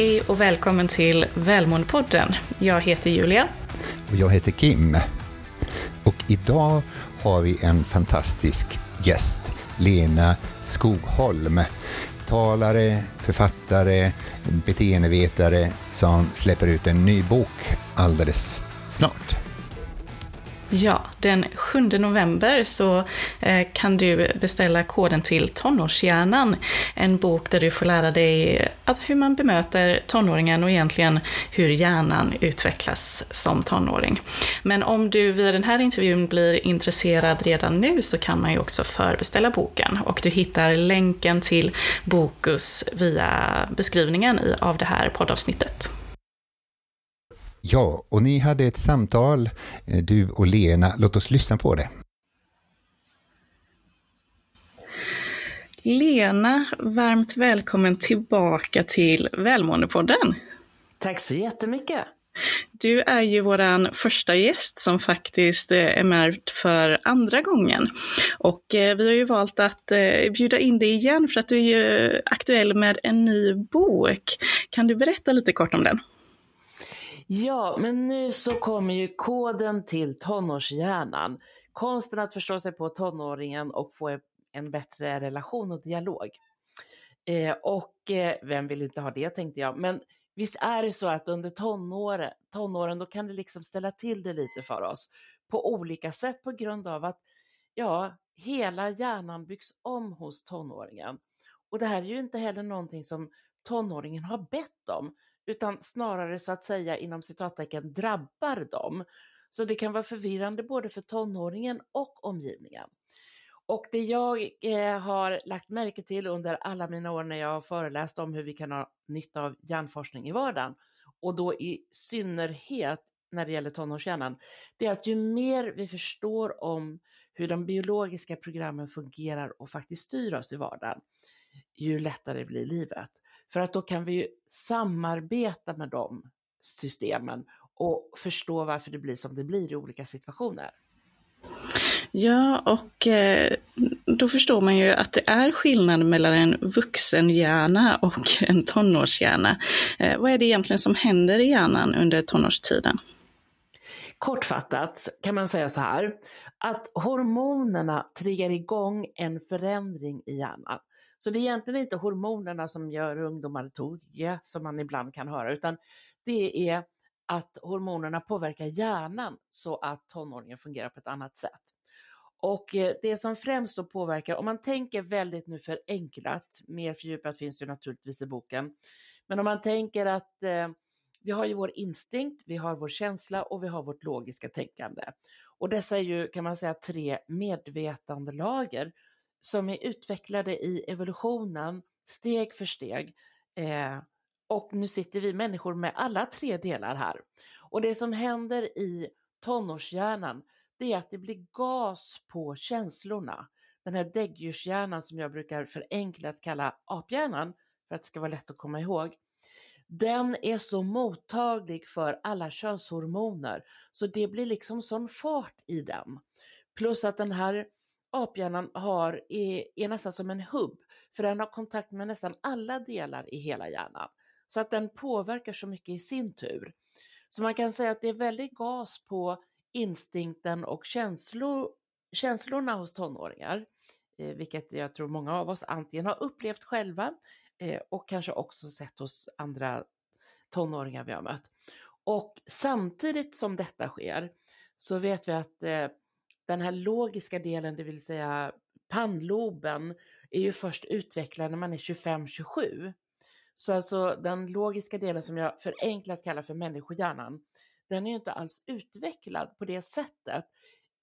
Hej och välkommen till Välmåendepodden. Jag heter Julia. Och jag heter Kim. Och idag har vi en fantastisk gäst, Lena Skogholm. Talare, författare, beteendevetare som släpper ut en ny bok alldeles snart. Ja, den 7 november så eh, kan du beställa koden till Tonårshjärnan. En bok där du får lära dig att hur man bemöter tonåringen och egentligen hur hjärnan utvecklas som tonåring. Men om du via den här intervjun blir intresserad redan nu så kan man ju också förbeställa boken och du hittar länken till Bokus via beskrivningen av det här poddavsnittet. Ja, och ni hade ett samtal, eh, du och Lena. Låt oss lyssna på det. Lena, varmt välkommen tillbaka till Välmåendepodden. Tack så jättemycket. Du är ju våran första gäst som faktiskt eh, är med för andra gången. Och eh, vi har ju valt att bjuda in dig igen för att du är ju aktuell med en ny bok. Kan du berätta lite kort om den? Ja, men nu så kommer ju koden till tonårshjärnan. Konsten att förstå sig på tonåringen och få en bättre relation och dialog. Eh, och eh, vem vill inte ha det tänkte jag. Men visst är det så att under tonåren, tonåren då kan det liksom ställa till det lite för oss på olika sätt på grund av att ja, hela hjärnan byggs om hos tonåringen. Och det här är ju inte heller någonting som tonåringen har bett om, utan snarare så att säga inom citattecken drabbar dem. Så det kan vara förvirrande både för tonåringen och omgivningen. Och det jag eh, har lagt märke till under alla mina år när jag har föreläst om hur vi kan ha nytta av hjärnforskning i vardagen, och då i synnerhet när det gäller tonårshjärnan, det är att ju mer vi förstår om hur de biologiska programmen fungerar och faktiskt styr oss i vardagen, ju lättare blir livet. För att då kan vi ju samarbeta med de systemen och förstå varför det blir som det blir i olika situationer. Ja, och eh, då förstår man ju att det är skillnad mellan en vuxenhjärna och en tonårshjärna. Eh, vad är det egentligen som händer i hjärnan under tonårstiden? Kortfattat kan man säga så här, att hormonerna triggar igång en förändring i hjärnan. Så det är egentligen inte hormonerna som gör ungdomar tokiga som man ibland kan höra, utan det är att hormonerna påverkar hjärnan så att tonåringen fungerar på ett annat sätt. Och eh, det som främst då påverkar, om man tänker väldigt nu förenklat, mer fördjupat finns det naturligtvis i boken, men om man tänker att eh, vi har ju vår instinkt, vi har vår känsla och vi har vårt logiska tänkande. Och dessa är ju, kan man säga, tre medvetandelager som är utvecklade i evolutionen steg för steg. Eh, och nu sitter vi människor med alla tre delar här. Och det som händer i tonårshjärnan, det är att det blir gas på känslorna. Den här däggdjurshjärnan som jag brukar förenklat kalla aphjärnan, för att det ska vara lätt att komma ihåg. Den är så mottaglig för alla könshormoner, så det blir liksom sån fart i den. Plus att den här aphjärnan har, är, är nästan som en hubb, för den har kontakt med nästan alla delar i hela hjärnan. Så att den påverkar så mycket i sin tur. Så man kan säga att det är väldigt gas på instinkten och känslor, känslorna hos tonåringar, eh, vilket jag tror många av oss antingen har upplevt själva eh, och kanske också sett hos andra tonåringar vi har mött. Och samtidigt som detta sker så vet vi att eh, den här logiska delen, det vill säga pannloben, är ju först utvecklad när man är 25-27. Så alltså den logiska delen som jag förenklat kallar för människohjärnan, den är ju inte alls utvecklad på det sättet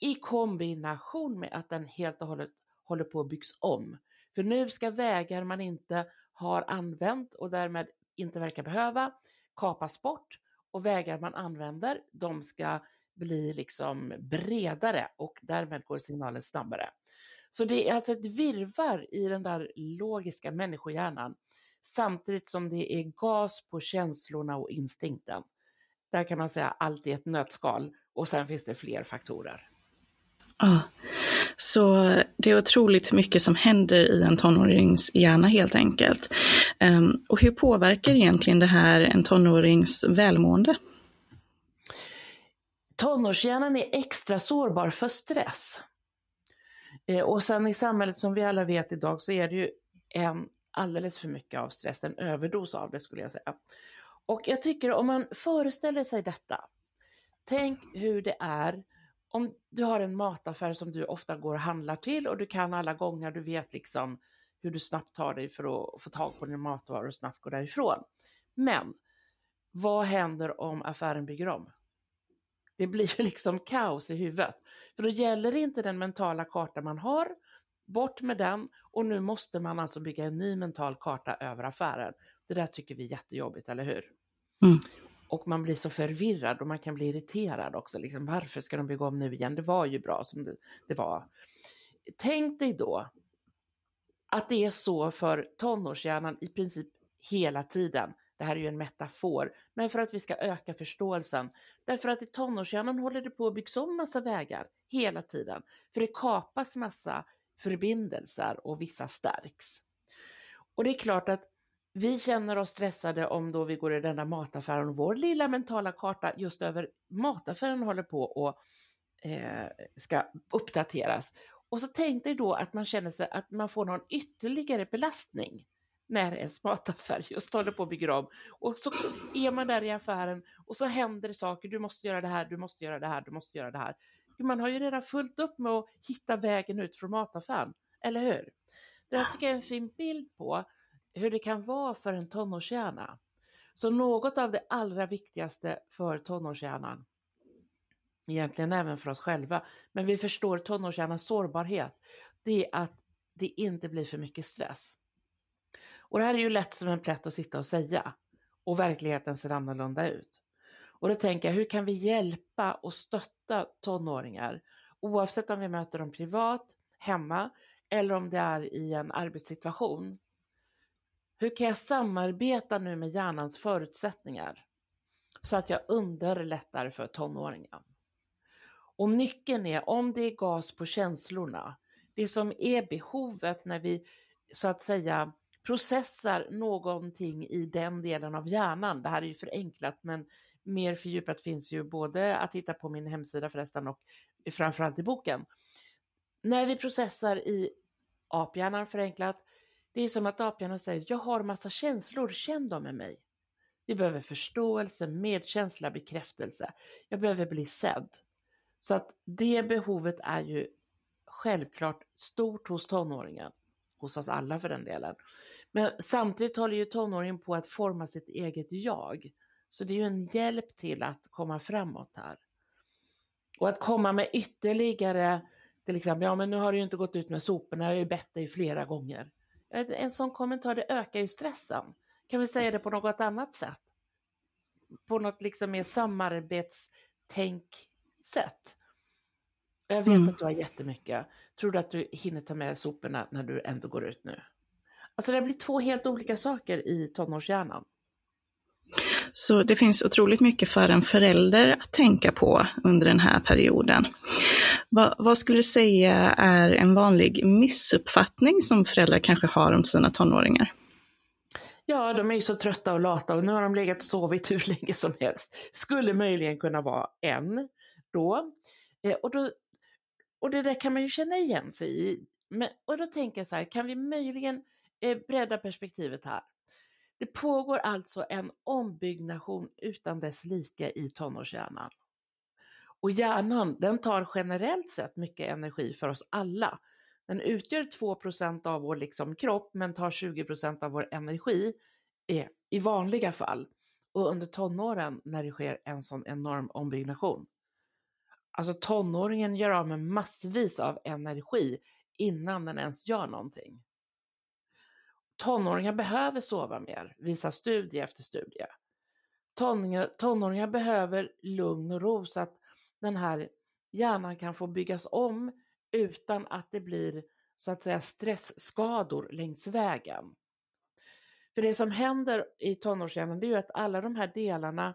i kombination med att den helt och hållet håller på att byggs om. För nu ska vägar man inte har använt och därmed inte verkar behöva kapas bort och vägar man använder, de ska blir liksom bredare och därmed går signalen snabbare. Så det är alltså ett virvar i den där logiska människohjärnan samtidigt som det är gas på känslorna och instinkten. Där kan man säga allt i ett nötskal och sen finns det fler faktorer. Ja, Så det är otroligt mycket som händer i en tonårings hjärna helt enkelt. Ehm, och hur påverkar egentligen det här en tonårings välmående? Tonårshjärnan är extra sårbar för stress. Eh, och sen i samhället som vi alla vet idag så är det ju en alldeles för mycket av stress, en överdos av det skulle jag säga. Och jag tycker om man föreställer sig detta, tänk hur det är om du har en mataffär som du ofta går och handlar till och du kan alla gånger, du vet liksom hur du snabbt tar dig för att få tag på din matvaror och snabbt gå därifrån. Men vad händer om affären bygger om? Det blir ju liksom kaos i huvudet. För då gäller inte den mentala karta man har, bort med den och nu måste man alltså bygga en ny mental karta över affären. Det där tycker vi är jättejobbigt, eller hur? Mm. Och man blir så förvirrad och man kan bli irriterad också. Liksom, varför ska de bygga om nu igen? Det var ju bra som det, det var. Tänk dig då att det är så för tonårshjärnan i princip hela tiden. Det här är ju en metafor, men för att vi ska öka förståelsen. Därför att i tonårshjärnan håller det på att byggas om massa vägar hela tiden. För det kapas massa förbindelser och vissa stärks. Och det är klart att vi känner oss stressade om då vi går i denna mataffären och vår lilla mentala karta just över mataffären håller på och eh, ska uppdateras. Och så tänk dig då att man känner sig att man får någon ytterligare belastning när ens mataffär just håller på att bygga om. Och så är man där i affären och så händer det saker, du måste göra det här, du måste göra det här, du måste göra det här. Man har ju redan fullt upp med att hitta vägen ut från mataffären, eller hur? Det här tycker jag är en fin bild på hur det kan vara för en tonårshjärna. Så något av det allra viktigaste för tonårshjärnan, egentligen även för oss själva, men vi förstår tonårshjärnans sårbarhet, det är att det inte blir för mycket stress. Och det här är ju lätt som en plätt att sitta och säga och verkligheten ser annorlunda ut. Och då tänker jag, hur kan vi hjälpa och stötta tonåringar oavsett om vi möter dem privat, hemma eller om det är i en arbetssituation? Hur kan jag samarbeta nu med hjärnans förutsättningar så att jag underlättar för tonåringen? Och nyckeln är om det är gas på känslorna, det som är behovet när vi så att säga processar någonting i den delen av hjärnan. Det här är ju förenklat men mer fördjupat finns ju både att hitta på min hemsida förresten och framförallt i boken. När vi processar i aphjärnan förenklat det är som att aphjärnan säger, jag har massa känslor, känn dem med mig. Vi behöver förståelse, medkänsla, bekräftelse. Jag behöver bli sedd. Så att det behovet är ju självklart stort hos tonåringen, hos oss alla för den delen. Men samtidigt håller ju tonåringen på att forma sitt eget jag. Så det är ju en hjälp till att komma framåt här. Och att komma med ytterligare, till exempel, ja men nu har du ju inte gått ut med soporna, jag har ju bett dig flera gånger. En sån kommentar, det ökar ju stressen. Kan vi säga det på något annat sätt? På något liksom mer samarbetstänk-sätt. Jag vet mm. att du har jättemycket. Tror du att du hinner ta med soporna när du ändå går ut nu? Alltså det blir två helt olika saker i tonårshjärnan. Så det finns otroligt mycket för en förälder att tänka på under den här perioden. Vad, vad, skulle du säga är en vanlig missuppfattning som föräldrar kanske har om sina tonåringar? Ja, de är ju så trötta och lata och nu har de legat och sovit hur länge som helst. Skulle möjligen kunna vara en då. Eh, och, då och det där kan man ju känna igen sig i. Men, och då tänker jag så här, kan vi möjligen eh, bredda perspektivet här? Det pågår alltså en ombyggnation utan dess like i tonårshjärnan. Och hjärnan, den tar generellt sett mycket energi för oss alla. Den utgör 2% av vår liksom kropp men tar 20% av vår energi eh, i vanliga fall. Och under tonåren när det sker en sån enorm ombyggnation. Alltså tonåringen gör av med massvis av energi innan den ens gör någonting. Tonåringar behöver sova mer, visar studie efter studie. Tonåringar, tonåringar behöver lugn och ro så att den här hjärnan kan få byggas om utan att det blir så att säga stressskador längs vägen. För det som händer i tonårshjärnan det är ju att alla de här delarna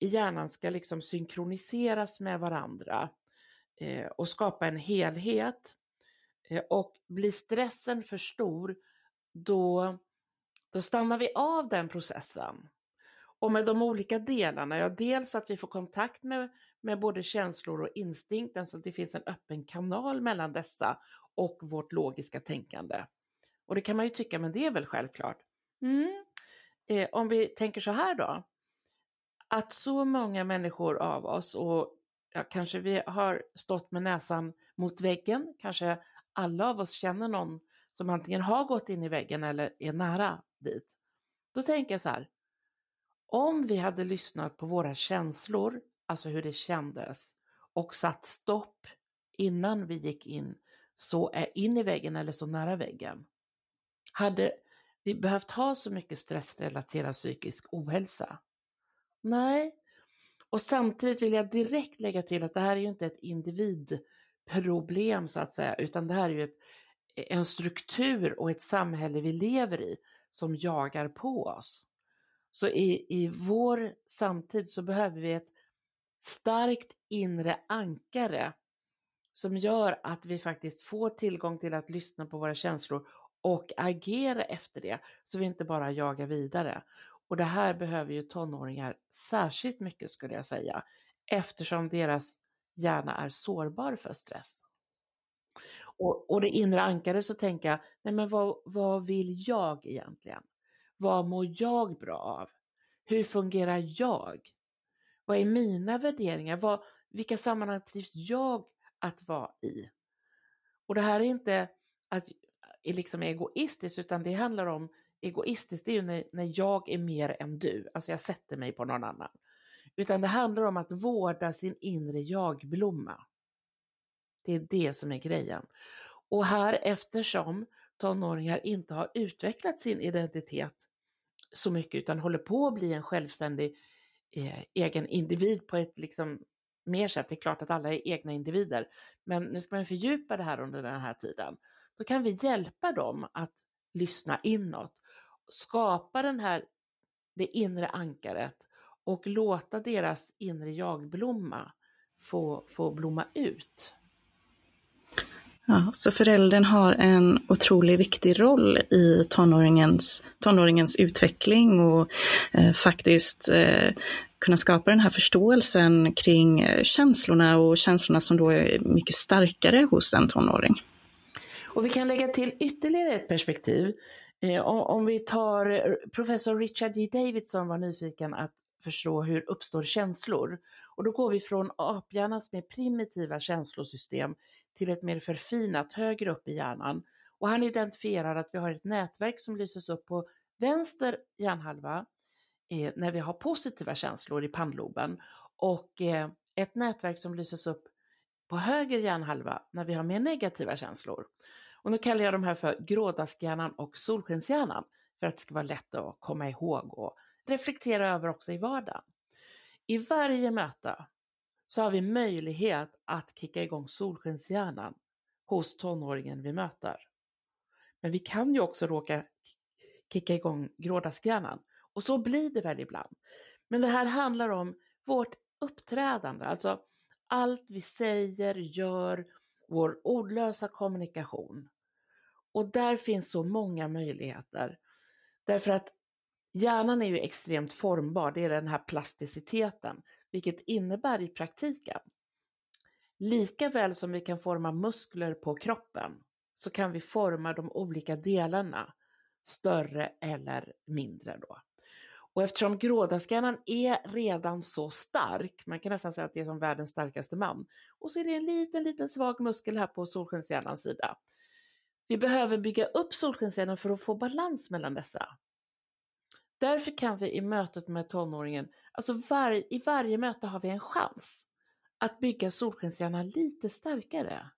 i hjärnan ska liksom synkroniseras med varandra eh, och skapa en helhet. Eh, och blir stressen för stor, då, då stannar vi av den processen. Och med de olika delarna, ja dels att vi får kontakt med, med både känslor och instinkten så att det finns en öppen kanal mellan dessa och vårt logiska tänkande. Och det kan man ju tycka, men det är väl självklart. Mm. Eh, om vi tänker så här då, att så många människor av oss och ja, kanske vi har stått med näsan mot väggen, kanske alla av oss känner någon som antingen har gått in i väggen eller är nära dit. Då tänker jag så här, om vi hade lyssnat på våra känslor, alltså hur det kändes, och satt stopp innan vi gick in så är in i väggen eller så nära väggen. Hade vi behövt ha så mycket stressrelaterad psykisk ohälsa? Nej. Och samtidigt vill jag direkt lägga till att det här är ju inte ett individproblem så att säga, utan det här är ju ett, en struktur och ett samhälle vi lever i som jagar på oss. Så i, i vår samtid så behöver vi ett starkt inre ankare som gör att vi faktiskt får tillgång till att lyssna på våra känslor och agera efter det, så vi inte bara jagar vidare. Och det här behöver ju tonåringar särskilt mycket skulle jag säga, eftersom deras hjärna är sårbar för stress. Och, och det inre ankare så tänker jag, nej men vad, vad vill jag egentligen? Vad mår jag bra av? Hur fungerar jag? Vad är mina värderingar? Vad, vilka sammanhang trivs jag att vara i? Och det här är inte att är liksom egoistiskt, utan det handlar om egoistiskt, det är ju när, när jag är mer än du, alltså jag sätter mig på någon annan. Utan det handlar om att vårda sin inre jagblomma. Det är det som är grejen. Och här eftersom tonåringar inte har utvecklat sin identitet så mycket utan håller på att bli en självständig eh, egen individ på ett liksom mer sätt. Det är klart att alla är egna individer, men nu ska man fördjupa det här under den här tiden. Då kan vi hjälpa dem att lyssna inåt, skapa den här, det inre ankaret och låta deras inre jagblomma få, få blomma ut. Ja, så föräldern har en otroligt viktig roll i tonåringens, tonåringens utveckling och eh, faktiskt eh, kunna skapa den här förståelsen kring eh, känslorna och känslorna som då är mycket starkare hos en tonåring. Och vi kan lägga till ytterligare ett perspektiv. Eh, om vi tar eh, professor Richard D. Davidson var nyfiken att förstå hur uppstår känslor. Och då går vi från aphjärnans mer primitiva känslosystem till ett mer förfinat högre upp i hjärnan. Och han identifierar att vi har ett nätverk som lyses upp på vänster hjärnhalva eh, när vi har positiva känslor i pannloben och eh, ett nätverk som lyses upp på höger hjärnhalva när vi har mer negativa känslor. Och nu kallar jag de här för grådaskhjärnan och solskenshjärnan för att det ska vara lätt att komma ihåg och reflektera över också i vardagen. I varje möte så har vi möjlighet att kicka igång solskenshjärnan hos tonåringen vi möter. Men vi kan ju också råka kicka igång grådaskhjärnan och så blir det väl ibland. Men det här handlar om vårt uppträdande, alltså allt vi säger, gör, vår ordlösa kommunikation. Och där finns så många möjligheter. Därför att hjärnan är ju extremt formbar, det är den här plasticiteten, vilket innebär i praktiken, lika väl som vi kan forma muskler på kroppen, så kan vi forma de olika delarna, större eller mindre då. Och eftersom grådaskhjärnan är redan så stark, man kan nästan säga att det är som världens starkaste man, och så är det en liten, liten svag muskel här på solskenshjärnans sida. Vi behöver bygga upp solskenshjärnan för att få balans mellan dessa. Därför kan vi i mötet med tonåringen, alltså var, i varje möte har vi en chans att bygga solskenshjärnan lite starkare.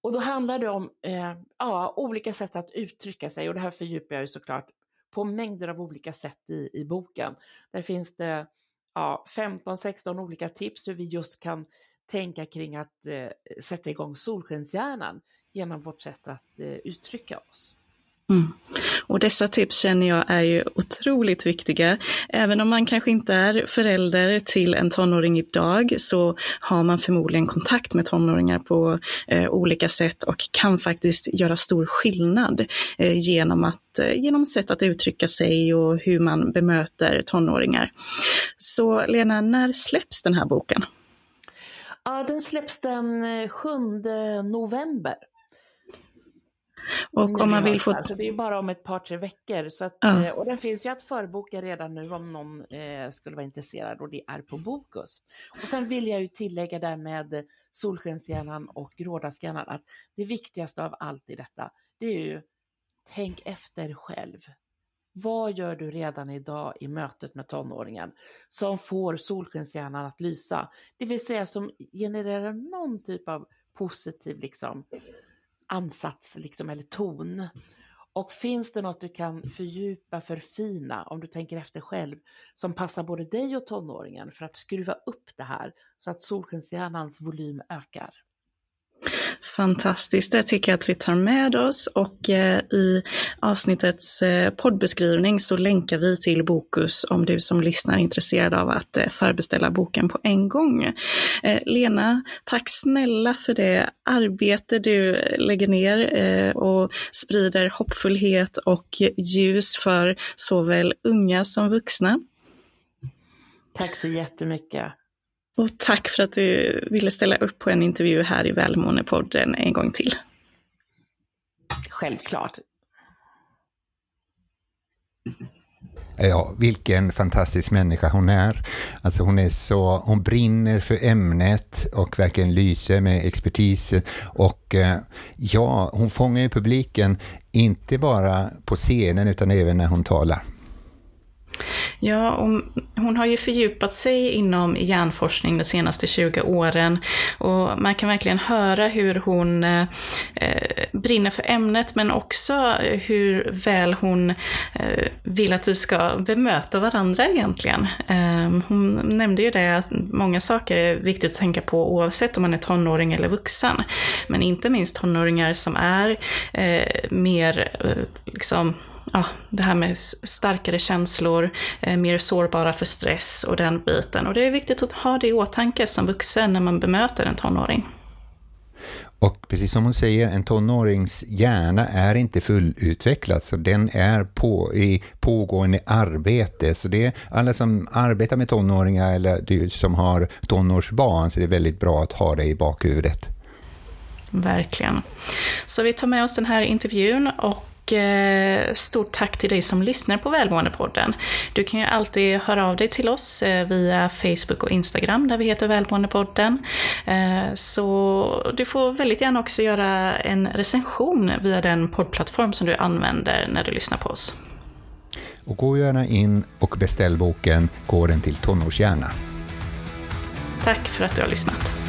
Och då handlar det om eh, ja, olika sätt att uttrycka sig och det här fördjupar jag ju såklart på mängder av olika sätt i, i boken. Där finns det ja, 15-16 olika tips hur vi just kan tänka kring att eh, sätta igång solskenshjärnan genom vårt sätt att eh, uttrycka oss. Mm. Och dessa tips känner jag är ju otroligt viktiga. Även om man kanske inte är förälder till en tonåring idag så har man förmodligen kontakt med tonåringar på eh, olika sätt och kan faktiskt göra stor skillnad eh, genom, att, eh, genom sätt att uttrycka sig och hur man bemöter tonåringar. Så Lena, när släpps den här boken? Ja, den släpps den 7 eh, november. Och om man vill få... Det är bara om ett par, tre veckor. Så att, ja. Eh, och den finns ju att förboka redan nu om någon eh, skulle vara intresserad och det är på Bokus. Och sen vill jag ju tillägga där med Solskenshjärnan och Grådaskhjärnan att det viktigaste av allt i detta, det är ju tänk efter själv. Vad gör du redan idag i mötet med tonåringen som får solskenshjärnan att lysa? Det vill säga som genererar någon typ av positiv liksom, ansats liksom, eller ton. Och finns det något du kan fördjupa, förfina, om du tänker efter själv, som passar både dig och tonåringen för att skruva upp det här så att solskenshjärnans volym ökar? Fantastiskt, det tycker jag att vi tar med oss och eh, i avsnittets eh, poddbeskrivning så länkar vi till Bokus om du som lyssnar är intresserad av att eh, förbeställa boken på en gång. Lena, tack snälla för det arbete du lägger ner och sprider hoppfullhet och ljus för såväl unga som vuxna. Tack så jättemycket. Och tack för att du ville ställa upp på en intervju här i Välmåendepodden en gång till. Självklart. Ja, vilken fantastisk människa hon är. Alltså hon är så, hon brinner för ämnet och verkligen lyser med expertis. Och eh, ja, hon fångar ju publiken, inte bara på scenen utan även när hon talar. Ja, och hon har ju fördjupat sig inom hjärnforskning de senaste 20 åren och man kan verkligen höra hur hon eh, eh, brinner för ämnet men också hur väl hon eh, vill att vi ska bemöta varandra egentligen. Eh, hon nämnde ju det att många saker är viktigt att tänka på oavsett om man är tonåring eller vuxen. Men inte minst tonåringar som är eh, mer eh, liksom ja, det här med starkare känslor, eh, mer sårbara för stress och den biten. Och det är viktigt att ha det i åtanke som vuxen när man bemöter en tonåring. Och precis som hon säger, en tonårings hjärna är inte fullutvecklad, så den är på, i pågående arbete. Så det är alla som arbetar med tonåringar eller som har tonårsbarn, så det är väldigt bra att ha det i bakhuvudet. Verkligen. Så vi tar med oss den här intervjun och Eh, stort tack till dig som lyssnar på Välmåendepodden. Du kan ju alltid höra av dig till oss eh, via Facebook och Instagram där vi heter Välmåendepodden. Eh, så du får väldigt gärna också göra en recension via den poddplattform som du använder när du lyssnar på oss. Och gå gärna in och beställ boken Gården till tonårshjärna. Tack för att du har lyssnat.